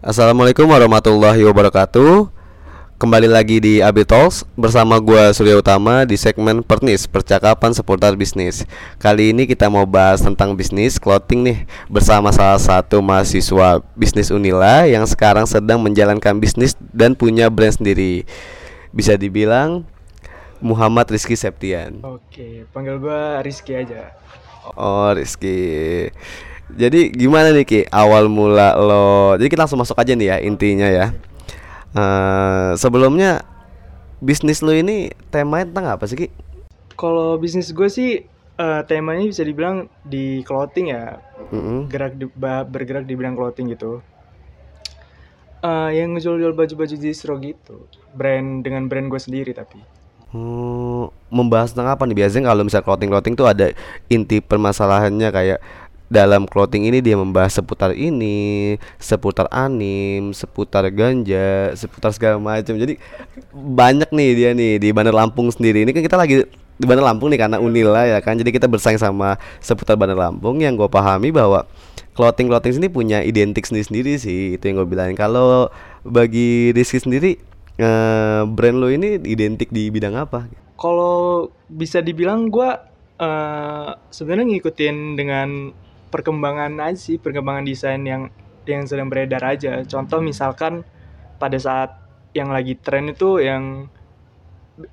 Assalamualaikum warahmatullahi wabarakatuh. Kembali lagi di Abi Talks Bersama gue Surya Utama di segmen Pernis Percakapan seputar bisnis. Kali ini kita mau bahas tentang bisnis clothing nih Bersama salah satu mahasiswa bisnis Unila Yang sekarang sedang menjalankan bisnis dan punya brand sendiri. Bisa dibilang Muhammad Rizky Septian. Oke, panggil gue Rizky aja. Oh Rizky Jadi gimana nih Ki awal mula lo Jadi kita langsung masuk aja nih ya intinya ya Eh, Sebelumnya bisnis lo ini temanya tentang apa sih Ki? Kalau bisnis gue sih eh, temanya bisa dibilang di clothing ya, Mm-mm. gerak di, bergerak di bidang clothing gitu. Eh, yang ngejual-jual baju-baju distro gitu, brand dengan brand gue sendiri tapi. Hmm, membahas tentang apa nih? Biasanya kalau misal clothing-clothing tuh ada inti permasalahannya kayak dalam clothing ini dia membahas seputar ini, seputar anim, seputar ganja, seputar segala macam. Jadi banyak nih dia nih di Bandar Lampung sendiri. Ini kan kita lagi di Bandar Lampung nih karena Unila ya kan. Jadi kita bersaing sama seputar Bandar Lampung yang gue pahami bahwa clothing clothing sini punya identik sendiri-sendiri sih. Itu yang gue bilang. Kalau bagi Rizky sendiri eh, brand lo ini identik di bidang apa? Kalau bisa dibilang gue eh sebenarnya ngikutin dengan perkembangan aja sih, perkembangan desain yang yang sedang beredar aja. Contoh misalkan pada saat yang lagi tren itu yang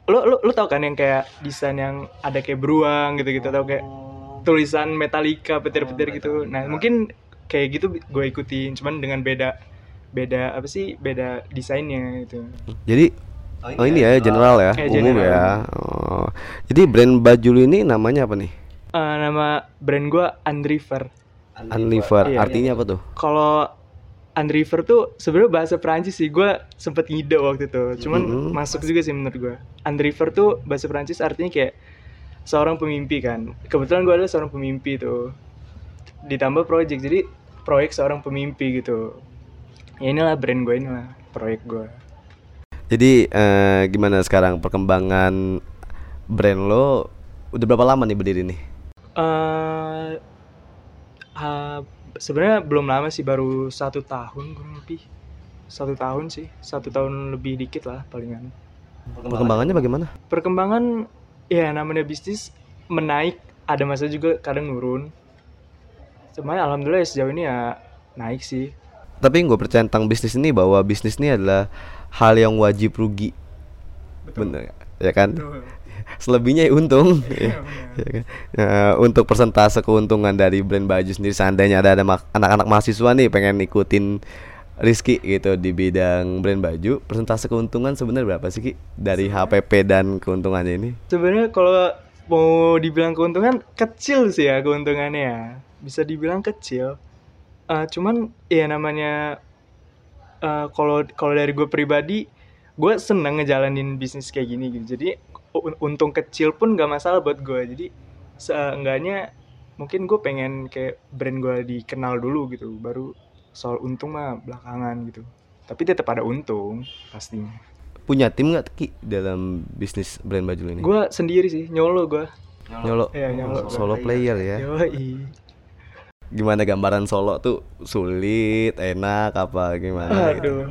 lo lo lo tau kan yang kayak desain yang ada kayak beruang gitu-gitu atau kayak tulisan Metallica petir-petir gitu. Nah, mungkin kayak gitu gue ikutin, cuman dengan beda beda apa sih? Beda desainnya gitu. Jadi oh ini ya general ya, Eh, umum general. ya. Oh. Jadi brand baju ini namanya apa nih? Eh, nama brand gue Unriver. Unliver. Iya. Artinya apa tuh? kalau Unriver tuh sebenarnya bahasa Perancis sih gue sempet ngide waktu itu cuman Mhm. masuk juga sih menurut gue Unriver tuh bahasa Perancis artinya kayak seorang pemimpi kan kebetulan gue adalah seorang pemimpi tuh ditambah project jadi proyek seorang pemimpi gitu ya inilah brand gue inilah proyek gue Jadi eh, gimana sekarang perkembangan brand lo? Udah berapa lama nih berdiri nih? Ah, sebenarnya belum lama sih baru satu tahun kurang lebih. Satu tahun sih satu tahun lebih dikit lah palingan. Perkembangannya bagaimana? perkembangan ya namanya bisnis menaik ada masa juga kadang nurun. Cuman alhamdulillah ya sejauh ini ya naik sih. Tapi gue percaya tentang bisnis ini bahwa bisnis ini adalah hal yang wajib rugi. Bener ya kan? Selebihnya ya untung. Ya, ya kan? Nah, untuk persentase keuntungan dari brand baju sendiri seandainya ada ada anak-anak mahasiswa nih pengen ikutin Rizky gitu di bidang brand baju, persentase keuntungan sebenarnya berapa sih Ki dari HPP dan keuntungannya ini? sebenarnya kalau mau dibilang keuntungan kecil sih ya keuntungannya ya bisa dibilang kecil Eh, cuman ya namanya eh, kalau kalau dari gue pribadi gue seneng ngejalanin bisnis kayak gini gitu jadi untung kecil pun gak masalah buat gue jadi seenggaknya mungkin gue pengen kayak brand gue dikenal dulu gitu baru soal untung mah belakangan gitu tapi tetap ada untung pastinya Punya tim nggak Ki dalam bisnis brand baju ini? gue sendiri sih nyolo gue Nyolo, Iya, nyolo. solo player ya. Yoi. Gimana gambaran solo tuh sulit, enak apa gimana? gitu? Aduh.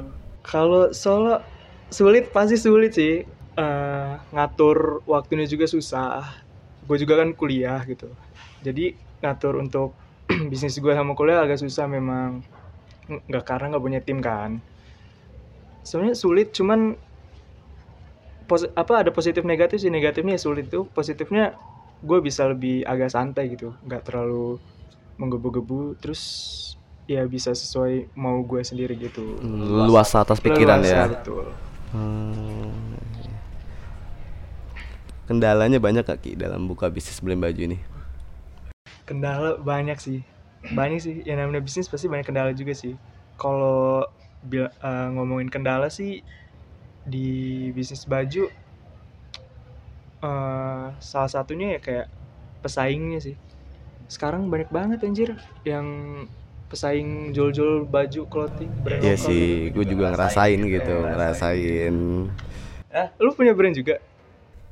Kalau solo sulit pasti sulit sih. Eh, ngatur waktunya juga susah. Gue juga kan kuliah gitu. Jadi ngatur untuk bisnis gue sama kuliah agak susah memang. Nggak karena nggak punya tim kan. Sebenarnya sulit cuman pos- apa ada positif negatif sih negatifnya ya sulit tuh positifnya gue bisa lebih agak santai gitu nggak terlalu menggebu-gebu terus ya bisa sesuai mau gue sendiri gitu Luas atas pikiran ya. betul Hmm. Kendalanya banyak gak Ki dalam buka bisnis brand baju ini? kendala banyak sih. Banyak sih. Yang namanya bisnis pasti banyak kendala juga sih. Kalau eh, ngomongin kendala sih di bisnis baju eh, salah satunya ya kayak pesaingnya sih. Sekarang banyak banget anjir yang pesaing jual-jual baju clothing brand Iya sih, gue juga ngerasain gitu, ngerasain. Ah, lu punya brand juga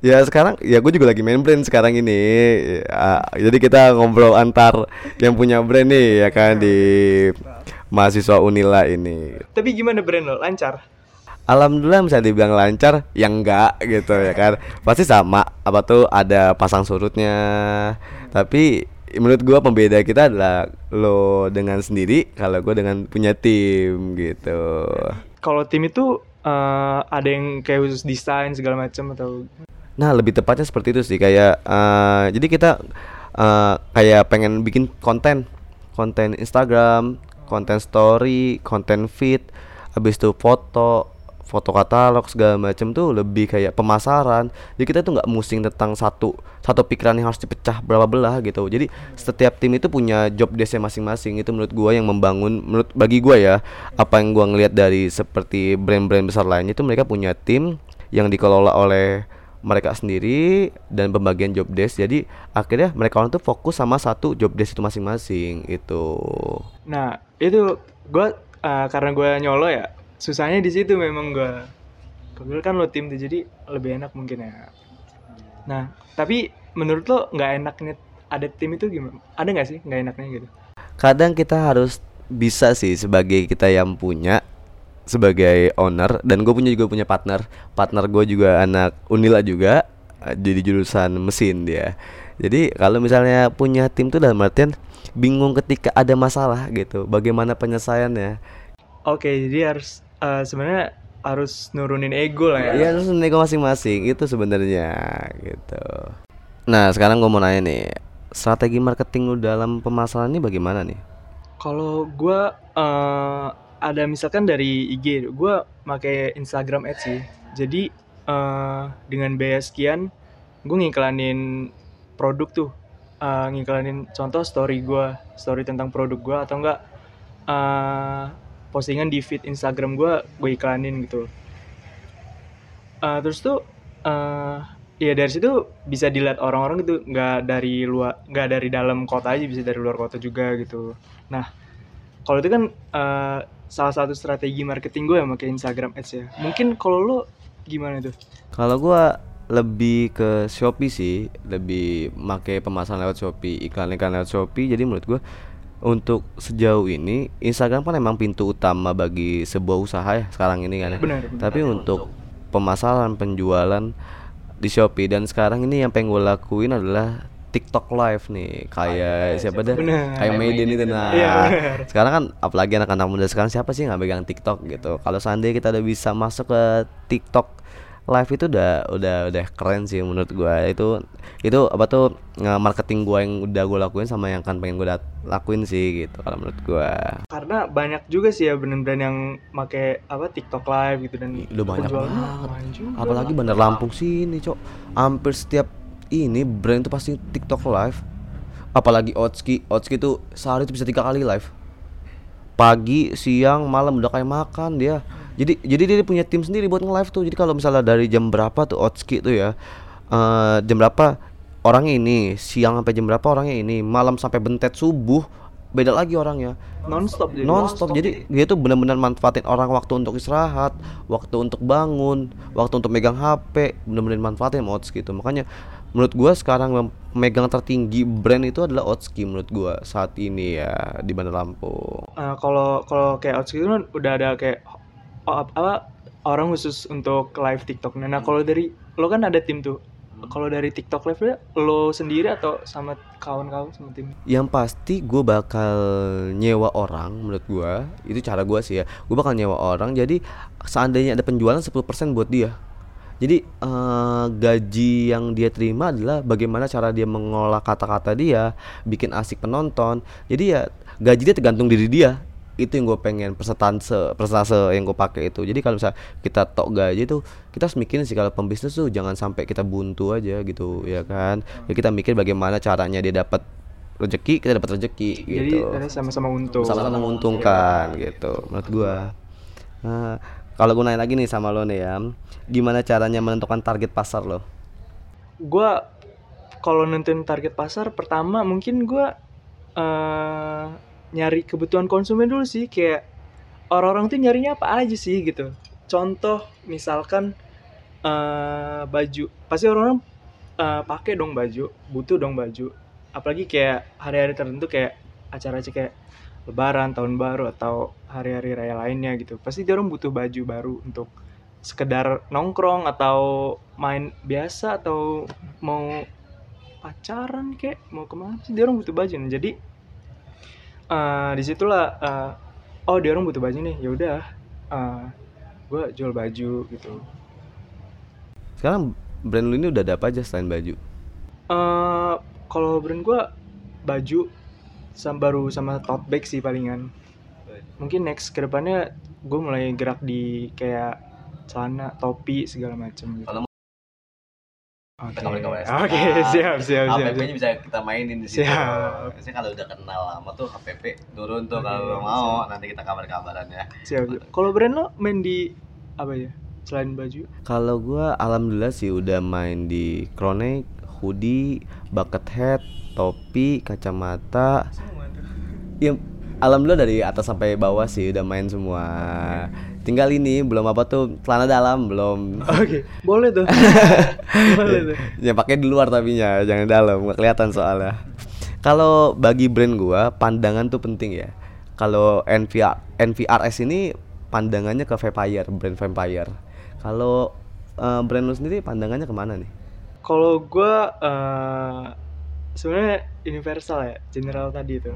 Ya sekarang, ya gue juga lagi main brand sekarang ini. Ya, jadi kita ngobrol antar yang punya brand nih, ya kan di mahasiswa Unila ini. Tapi gimana brand lo? Lancar? Alhamdulillah bisa dibilang lancar, yang enggak gitu ya kan. Pasti sama, apa tuh ada pasang surutnya. Tapi menurut gua pembeda kita adalah lo dengan sendiri, kalau gua dengan punya tim gitu. Kalau tim itu eh, ada yang kayak khusus desain segala macam atau Nah, lebih tepatnya seperti itu sih kayak eh, jadi kita eh, kayak pengen bikin konten, konten Instagram, konten story, konten feed, habis itu foto, foto katalog segala macam tuh lebih kayak pemasaran. Jadi kita tuh nggak musing tentang satu satu pikiran yang harus dipecah berapa belah gitu. Jadi setiap tim itu punya job desk masing-masing. Itu menurut gua yang membangun menurut bagi gua ya, apa yang gua ngelihat dari seperti brand-brand besar lainnya itu mereka punya tim yang dikelola oleh mereka sendiri dan pembagian job desk jadi akhirnya mereka orang tuh fokus sama satu job desk itu masing-masing itu Nah, itu gue karena gue nyolo ya, susahnya di situ memang gue. Kebetulan kan lo tim tuh, jadi lebih enak mungkin ya. Nah, tapi menurut lo nggak enaknya ada tim itu gimana? Ada nggak sih nggak enaknya gitu? kadang kita harus bisa sih sebagai kita yang punya sebagai owner dan gue punya juga punya partner partner gue juga anak Unila juga eh, jadi jurusan mesin dia jadi kalau misalnya punya tim tuh dalam artian bingung ketika ada masalah gitu bagaimana penyelesaiannya Oke, jadi harus eh, sebenarnya harus nurunin ego lah ya. Iya terus nego masing-masing itu sebenarnya gitu. Nah sekarang gue mau nanya nih strategi marketing lu dalam pemasaran ini bagaimana nih? Kalau gue eh, ada misalkan dari IG, gue pakai Instagram Ads sih. Jadi eh, dengan biaya sekian, gue ngiklanin produk tuh, Eh, ngiklanin contoh story gue, story tentang produk gue atau enggak eh, postingan di feed Instagram gue, gue iklanin gitu. Eh, terus tuh eh ya dari situ bisa dilihat orang-orang gitu, nggak dari luar, nggak dari dalam kota aja, bisa dari luar kota juga gitu. Nah, kalau itu kan eh, salah satu strategi marketing gue yang pakai Instagram Ads ya. Mungkin kalau lo gimana tuh? Kalau gua lebih ke Shopee sih, lebih make pemasaran lewat Shopee, iklan-iklan lewat Shopee. Jadi menurut gua untuk sejauh ini Instagram kan emang pintu utama bagi sebuah usaha ya sekarang ini kan ya. Benar, benar. Tapi untuk pemasaran penjualan di Shopee dan sekarang ini yang pengen gue lakuin adalah TikTok live nih kayak siapa deh? Benar. kayak Maiden itu nah. Iya, sekarang kan apalagi anak-anak muda sekarang siapa sih nggak pegang TikTok gitu? Kalau seandainya kita udah bisa masuk ke TikTok live itu udah udah udah keren sih menurut gua. Itu itu apa tuh marketing gua yang udah gua lakuin sama yang kan pengen gua dat- lakuin sih gitu kalau menurut gua. Karena banyak juga sih ya brand-brand yang pakai apa TikTok live gitu dan udah banyak banget. apalagi Bandar Lampung sini cok. Hampir setiap ini brand itu pasti TikTok live. Apalagi Otski Otski tuh sehari itu bisa tiga kali live. Pagi siang malam udah kayak makan dia. Jadi jadi dia punya tim sendiri buat nge-live tuh. Jadi kalau misalnya dari jam berapa tuh Otski tuh ya eh, jam berapa? Orangnya ini siang sampai jam berapa orangnya ini malam sampai bentet subuh beda lagi orangnya. Non-stop jadi. non-stop jadi dia tuh benar-benar manfaatin orang waktu untuk istirahat waktu untuk bangun waktu untuk megang HP benar-benar manfaatin Otski gitu makanya menurut gua sekarang yang megang tertinggi brand itu adalah Otski menurut gua saat ini ya di Bandar Lampung Eh, kalau kalau kayak Outski itu kan udah ada kayak oh, ap- apa orang khusus untuk live TikTok. Nah, kalau dari lo kan ada tim tuh. Kalau dari TikTok live lo sendiri atau sama kawan-kawan sama tim? yang pasti gue bakal nyewa orang menurut gua itu cara gua sih ya gue bakal nyewa orang jadi seandainya ada penjualan 10% buat dia jadi eh, gaji yang dia terima adalah bagaimana cara dia mengolah kata-kata dia bikin asik penonton. Jadi ya gaji dia tergantung diri dia. Itu yang gue pengen persentase persentase yang gue pakai itu. Jadi kalau misalnya kita tok gaji tuh kita harus mikirin sih kalau pembisnis tuh jangan sampai kita buntu aja gitu ya kan? Ya kita mikir bagaimana caranya dia dapat rezeki kita dapat rezeki Jadi gitu. ternyata sama-sama untung. sama-sama menguntungkan gitu menurut gua. Nah, kalau gue nanya lagi nih sama lo nih ya gimana caranya menentukan target pasar lo Gua kalau nentuin target pasar pertama mungkin gua eh nyari kebutuhan konsumen dulu sih kayak orang-orang tuh nyarinya apa aja sih gitu. Contoh misalkan eh baju, pasti orang-orang eh, pakai dong baju, butuh dong baju. Apalagi kayak hari-hari tertentu kayak acara-acara kayak lebaran tahun baru atau hari-hari raya lainnya gitu. Pasti dia orang butuh baju baru untuk sekedar nongkrong atau main biasa atau mau pacaran kek mau ke mana sih? Dia orang butuh baju nih. Jadi uh, di situlah uh, oh dia orang butuh baju nih. Ya udah uh, gue jual baju gitu. Sekarang brand lu ini udah ada apa aja selain baju? Uh, kalau brand gue baju sama baru sama tote bag sih palingan mungkin next ke depannya gue mulai gerak di kayak celana topi segala macam gitu Kalau Oke, oke, SMA. siap, siap, siap. HPP-nya siap. bisa kita mainin di situ. Siap. Biasanya kalau udah kenal lama tuh HPP turun tuh Oke, kalau mau nanti kita kabar-kabaran ya. Siap, siap. Kalau brand lo main di apa ya? Selain baju? Kalau gua alhamdulillah sih udah main di Kronek, hoodie, bucket hat, topi, kacamata. Ya alhamdulillah dari atas sampai bawah sih udah main semua. Tinggal ini belum apa tuh celana dalam belum. Oke, boleh tuh. boleh tuh. ya pakai di luar tapi ya jangan dalam nggak kelihatan soalnya kalau bagi brand gua pandangan tuh penting ya kalau NVR NVRS ini pandangannya ke vampire brand vampire kalau eh, brand lu sendiri pandangannya ke mana nih Kalau gua eh sebenarnya universal ya, general tadi itu.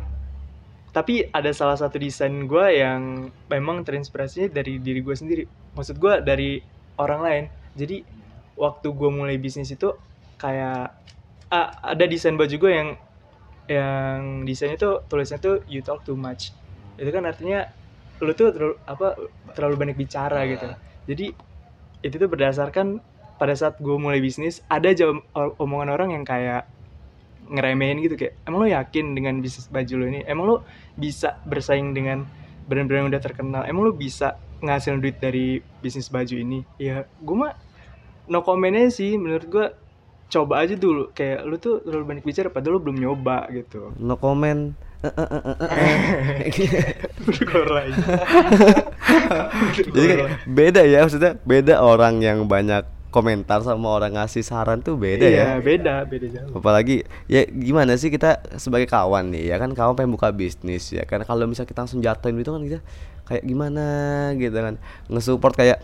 Tapi ada salah satu desain gua yang memang terinspirasinya dari diri gue sendiri. Maksud gua dari orang lain. Jadi waktu gue mulai bisnis itu kayak ah, ada desain baju gue yang yang desainnya tuh tulisnya tuh you talk too much. Itu kan artinya lu tuh terlalu apa terlalu banyak bicara gitu. Jadi itu tuh berdasarkan pada saat gue mulai bisnis ada aja om- omongan orang yang kayak ngeremehin gitu kayak emang lo yakin dengan bisnis baju lo ini? Emang lo bisa bersaing dengan brand-brand yang udah terkenal? Emang lo bisa ngasilin duit dari bisnis baju ini? Ya gue mah no comment aja sih menurut gue coba aja dulu. Kayak lu tuh terlalu banyak bicara padahal lu belum nyoba gitu. No comment. Eh, eh, eh, jadi beda ya maksudnya beda orang yang banyak komentar sama orang ngasih saran tuh beda ya. iya beda beda jauh. Apalagi ya gimana sih kita sebagai kawan nih ya kan kawan pengen buka bisnis ya kan? Kalau misalnya kita langsung jatuhin itu kan kita kayak gimana gitu kan? Nge-support kayak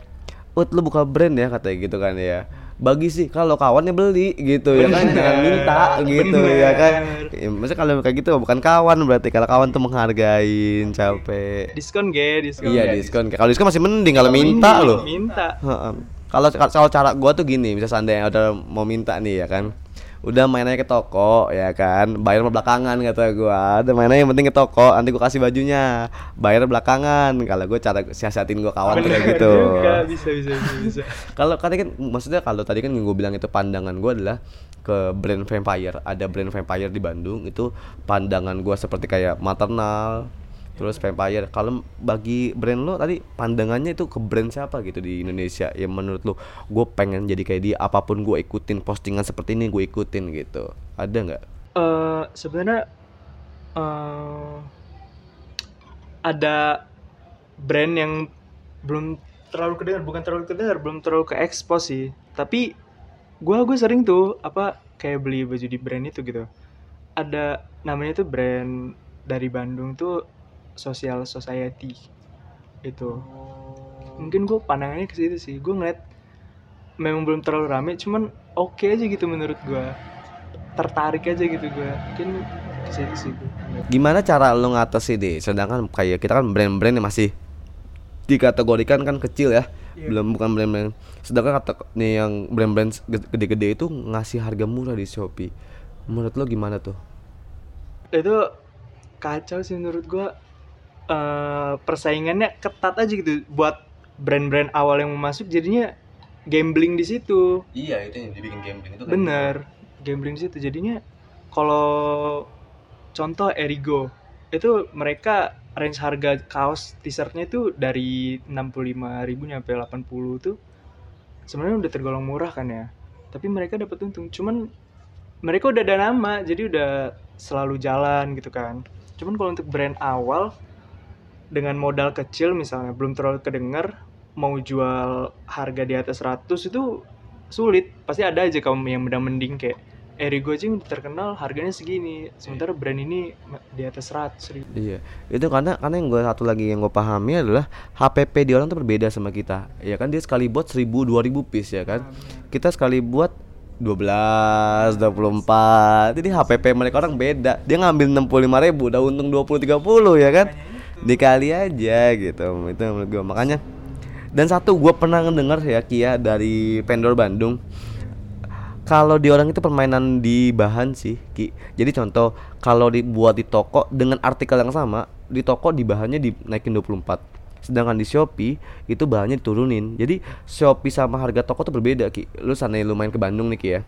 Ut lu buka brand ya katanya gitu kan ya. Bagi sih kalau kawannya beli gitu ya kan? Bener, jangan minta gitu bener. ya kan? Ya, maksudnya kalau kayak gitu bukan kawan berarti kalau kawan tuh menghargain capek. Diskon ge diskon. Iya diskon kalau diskon masih mending kalau minta loh. minta. Kalau kalau cara gua tuh gini, misal seandainya udah mau minta nih ya kan. Udah main aja ke toko ya kan, bayar belakangan kata gua. Udah main aja yang penting ke toko, nanti gua kasih bajunya. Bayar belakangan. Kalau gua cara siasatin gua kawan kayak gitu. juga, bisa bisa bisa, bisa. Kalau tadi kan maksudnya kalau tadi kan gue bilang itu pandangan gua adalah ke brand vampire. Ada brand vampire di Bandung itu pandangan gua seperti kayak maternal terus vampire. Kalau bagi brand lo tadi pandangannya itu ke brand siapa gitu di Indonesia? Yang menurut lo gue pengen jadi kayak dia apa pun gue ikutin postingan seperti ini gue ikutin gitu. Ada nggak? Eh, sebenarnya eh, ada brand yang belum terlalu kedengar bukan terlalu kedengar belum terlalu ke expose sih. Tapi gua gue sering tuh apa kayak beli baju di brand itu gitu. Ada namanya tuh brand dari Bandung tuh Social Society itu. Mungkin gue pandangannya ke situ sih. Gue ngeliat memang belum terlalu rame cuman oke aja gitu menurut gue tertarik aja gitu gue mungkin ke situ sih gue gimana cara lo ngatasin deh sedangkan kayak kita kan brand-brand yang masih dikategorikan kan kecil ya. Iya. belum bukan brand-brand. Sedangkan kata nih yang brand-brand gede-gede itu ngasih harga murah di Shopee. Menurut lo gimana tuh? Itu kacau sih menurut gua Eh persaingannya ketat aja gitu buat brand-brand awal yang mau masuk jadinya gambling di situ. Iya itu yang dibikin gambling itu bener gambling di situ. Jadinya kalau contoh Erigo itu mereka range harga kaos t-shirtnya itu dari 65.000 nyampe 80 tuh sebenarnya udah tergolong murah kan ya. Tapi mereka dapat untung. Cuman mereka udah ada nama jadi udah selalu jalan gitu kan. Cuman kalau untuk brand awal dengan modal kecil misalnya belum terlalu kedengar mau jual harga di atas 100 itu sulit pasti ada aja kaum yang udah mending kayak Erigo aja yang terkenal harganya segini sementara brand ini di atas 100 ribu Iya, itu karena karena yang gue satu lagi yang gue pahami adalah HPP di orang tuh berbeda sama kita. Ya kan dia sekali buat 1000 2000 piece ya kan. Kita sekali buat 12, 24. Jadi HPP mereka orang beda. Dia ngambil 65 ribu, udah untung 20 30 ya kan. Dikali aja gitu. Itu menurut gue makanya. Dan satu gue pernah ngedenger ya Kia dari vendor Bandung kalau di orang itu permainan di bahan sih Ki. Jadi contoh kalau dibuat di toko dengan artikel yang sama di toko di bahannya dinaikin 24 sedangkan di Shopee itu bahannya diturunin jadi Shopee sama harga toko tuh berbeda Ki lu sana lu main ke Bandung nih Ki ya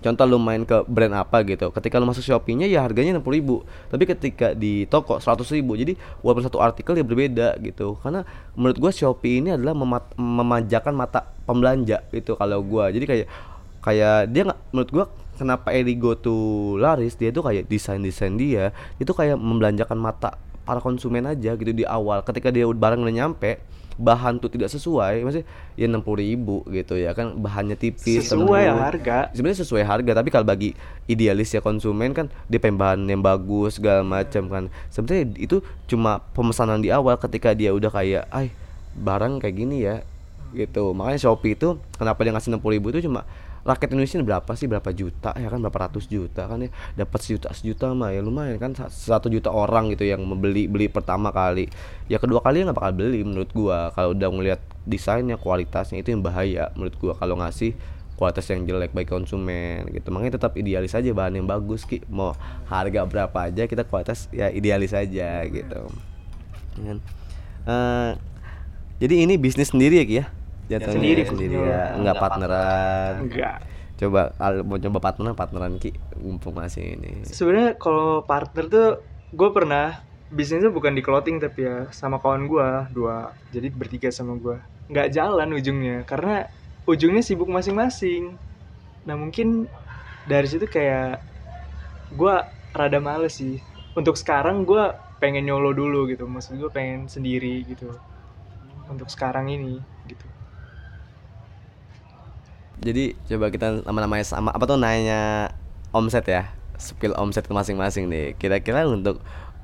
contoh lu main ke brand apa gitu. Ketika lu masuk Shopee-nya ya harganya 60.000 ribu. Tapi ketika di toko 100.000 ribu. Jadi walaupun satu artikel ya berbeda gitu. Karena menurut gua Shopee ini adalah memat- memanjakan mata pembelanja gitu kalau gua. Jadi kayak kayak dia nggak menurut gua kenapa Erigo tuh laris dia tuh kayak desain desain dia itu kayak membelanjakan mata para konsumen aja gitu di awal. Ketika dia barang udah nyampe bahan tuh tidak sesuai masih ya 60.000 ribu gitu ya kan bahannya tipis sesuai tembus. harga. Sebenarnya sesuai harga tapi kalau bagi idealis ya konsumen kan dia pengen bahan yang bagus segala macam kan. Sebenarnya itu cuma pemesanan di awal ketika dia udah kayak ay barang kayak gini ya gitu. Makanya Shopee itu kenapa dia ngasih 60.000 ribu itu cuma rakyat Indonesia berapa sih? Berapa juta? Ya kan berapa ratus juta kan ya? Dapat sejuta sejuta mah ya lumayan kan. Sa- satu juta orang gitu yang membeli beli pertama kali. Ya kedua kali nggak bakal beli menurut gua. Kalau udah ngelihat desainnya kualitasnya itu yang bahaya menurut gua. Kalau ngasih kualitas yang jelek bagi konsumen gitu. Makanya tetap idealis aja bahan yang bagus ki. Mau harga berapa aja kita kualitas ya idealis aja gitu. Ya kan? Eh, jadi ini bisnis sendiri ya ki ya Jatuhnya Sendiri, sendiri sendiri. ya. Nggak partneran. Enggak coba mau coba partneran partneran ki mumpung masih ini. Sebenarnya kalau partner tuh gue pernah bisnisnya bukan di clothing tapi ya sama kawan gue dua. Jadi bertiga sama gue nggak jalan ujungnya karena ujungnya sibuk masing-masing. Nah mungkin dari situ kayak gue rada males sih. Untuk sekarang gue pengen nyolo dulu gitu. Maksud gue pengen sendiri gitu. Untuk sekarang ini jadi coba kita nama-namanya sama apa tuh nanya omset ya spill omset ke masing-masing nih kira-kira untuk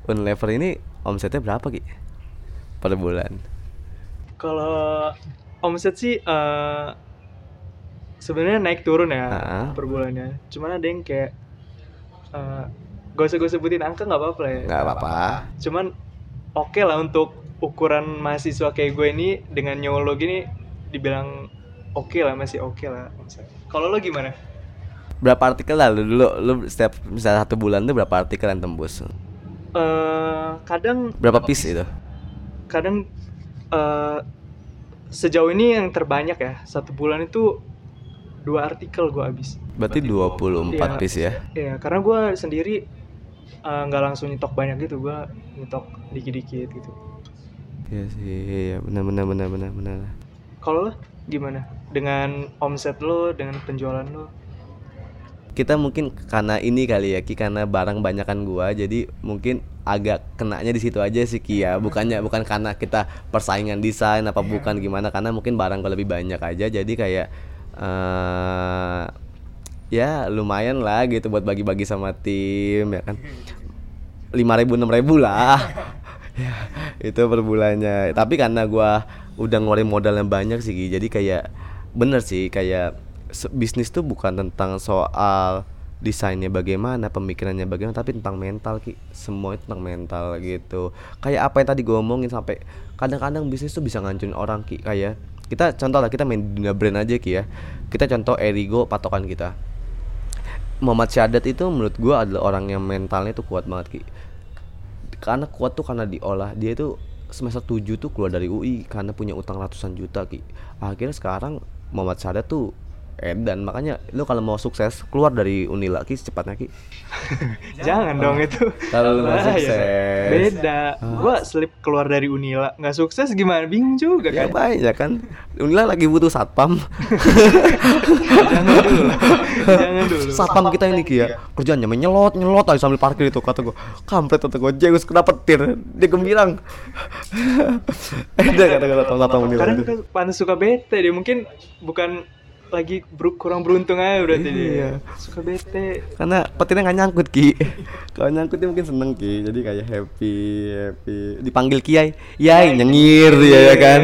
Unilever ini omsetnya berapa ki per bulan Kalau omset sih eh, sebenarnya naik turun ya Ah. per bulannya. Cuman ada yang kayak eh, gak usah gue sebutin angka nggak apa-apa lah ya. nggak apa-apa Cuman oke lah untuk ukuran mahasiswa kayak gue ini dengan nyolo gini dibilang oke lah masih oke lah. omset. Kalau lo gimana? berapa artikel lah lu dulu lu setiap misalnya satu bulan tuh berapa artikel yang tembus eh kadang berapa piece itu kadang eh, sejauh ini yang terbanyak ya satu bulan itu dua artikel gue habis. berarti 24 Iya. piece ya Iya, karena gue sendiri eh, nggak langsung nyetok banyak gitu, gue nyetok dikit-dikit gitu. Iya sih, iya benar benar benar benar benar. Kalau lo gimana? Dengan omset lo, dengan penjualan lo? Kita mungkin karena ini kali ya, Ki karena barang banyakan gua, jadi mungkin agak kenanya di situ aja sih Ki ya. Bukannya bukan karena kita persaingan desain apa bukan gimana, karena mungkin barang gua lebih banyak aja, jadi kayak eh ya lumayan lah gitu buat bagi-bagi sama tim ya kan. lima ribu enam ribu lah ya, itu per bulannya tapi karena gua udah ngeluarin modal yang banyak sih Ki, jadi kayak bener sih kayak bisnis tuh bukan tentang soal desainnya bagaimana pemikirannya bagaimana tapi tentang mental ki. Semua itu tentang mental gitu. Kayak apa yang tadi gue omongin sampai kadang-kadang bisnis tuh bisa ngancurin orang ki. Kayak kita contoh lah kita main dunia brand aja ki ya. Kita contoh Erigo patokan kita. Muhammad Syadat itu menurut gua adalah orang yang mentalnya tuh kuat banget ki. Karena kuat tuh karena diolah. Dia itu semester 7 tuh keluar dari UI karena punya utang ratusan juta ki. Akhirnya sekarang Muhammad Syadat tuh edan makanya lu kalau mau sukses keluar dari Unila ki secepatnya ki. Jangan dong itu. kalau lu mau sukses. Beda. Gue slip keluar dari Unila, nggak sukses gimana? Bingung juga ya kan? banyak kan. Unila lagi butuh satpam. Jangan dulu. Jangan dulu. satpam kita ini ki ya. Kerjanya menyelot nyelot aja sambil parkir itu kata gua. Kampret kata gua. Zeus kenapa petir dia gembirang. Eh dia kata kata satpam Unila Kadang kan panas suka bete dia. Mungkin bukan lagi ber- kurang beruntung aja berarti Iya. dia suka bete. Karena petirnya nggak nyangkut ki. Kalau nyangkut dia mungkin seneng ki. Jadi kayak happy happy. Dipanggil kiai. Yai nyengir dia ya kan?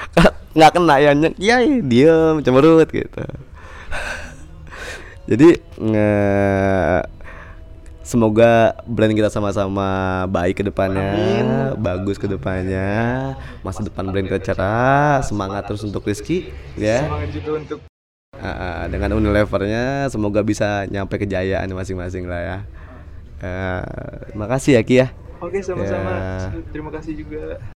Nggak kena ya. Yai diem cemberut gitu. Jadi nge- semoga brand kita sama-sama baik ke depannya bagus ke depannya masa depan brand kita cerah semangat terus untuk Rizky ya. Semangat juga untuk Ah, dengan Unilevernya semoga bisa nyampe kejayaan masing-masing lah ya. Eh, terima kasih ya Ki ya. oke sama-sama Ya. terima kasih juga